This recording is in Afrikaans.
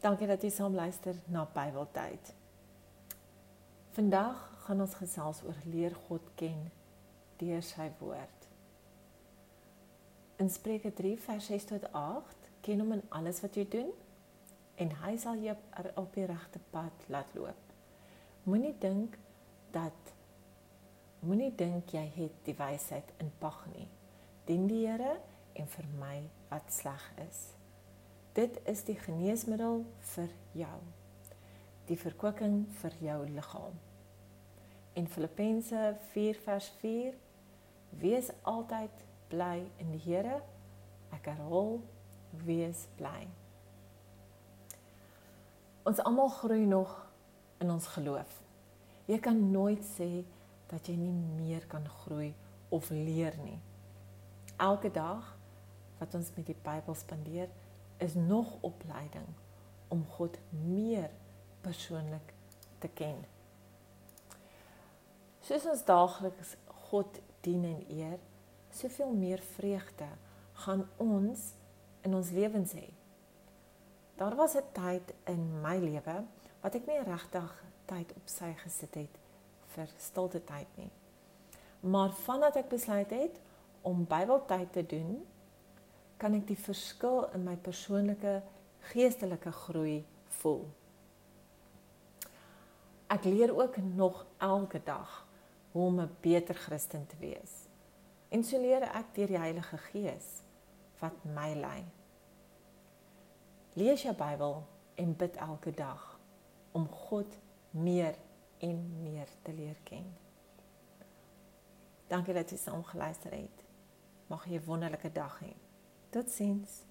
Dankie dat jy saam luister na Bybeltyd. Vandag gaan ons gesels oor leer God ken deur sy woord. In Spreuke 3 vers 6 tot 8 ken hom in alles wat jy doen en hy sal jou op die regte pad laat loop. Moenie dink dat moenie dink jy het die wysheid in pag nie. Dien die Here en vermy wat sleg is. Dit is die geneesmiddel vir jou. Die verkwikking vir jou liggaam. In Filippense 4 vers 4 Wees altyd bly in die Here. Ek herhaal, wees bly. Ons almal groei nog in ons geloof. Jy kan nooit sê dat jy nie meer kan groei of leer nie. Elke dag wat ons met die Bybel spandeer, is nog opleiding om God meer persoonlik te ken. Soos ons daagliks God dien en eer, soveel meer vreugde gaan ons in ons lewens hê. Daar was 'n tyd in my lewe wat ek nie regtig tyd op sy gesit het vir stilte tyd nie. Maar vandat ek besluit het om Bybeltyd te doen, kan ek die verskil in my persoonlike geestelike groei voel. Ek leer ook nog elke dag hoe om 'n beter Christen te wees. En so leer ek deur die Heilige Gees wat my lei. Lees jou Bybel en bid elke dag om God meer en meer te leer ken. Dankie dat jy saam geluister het. Mag jy 'n wonderlike dag hê. Totsiens.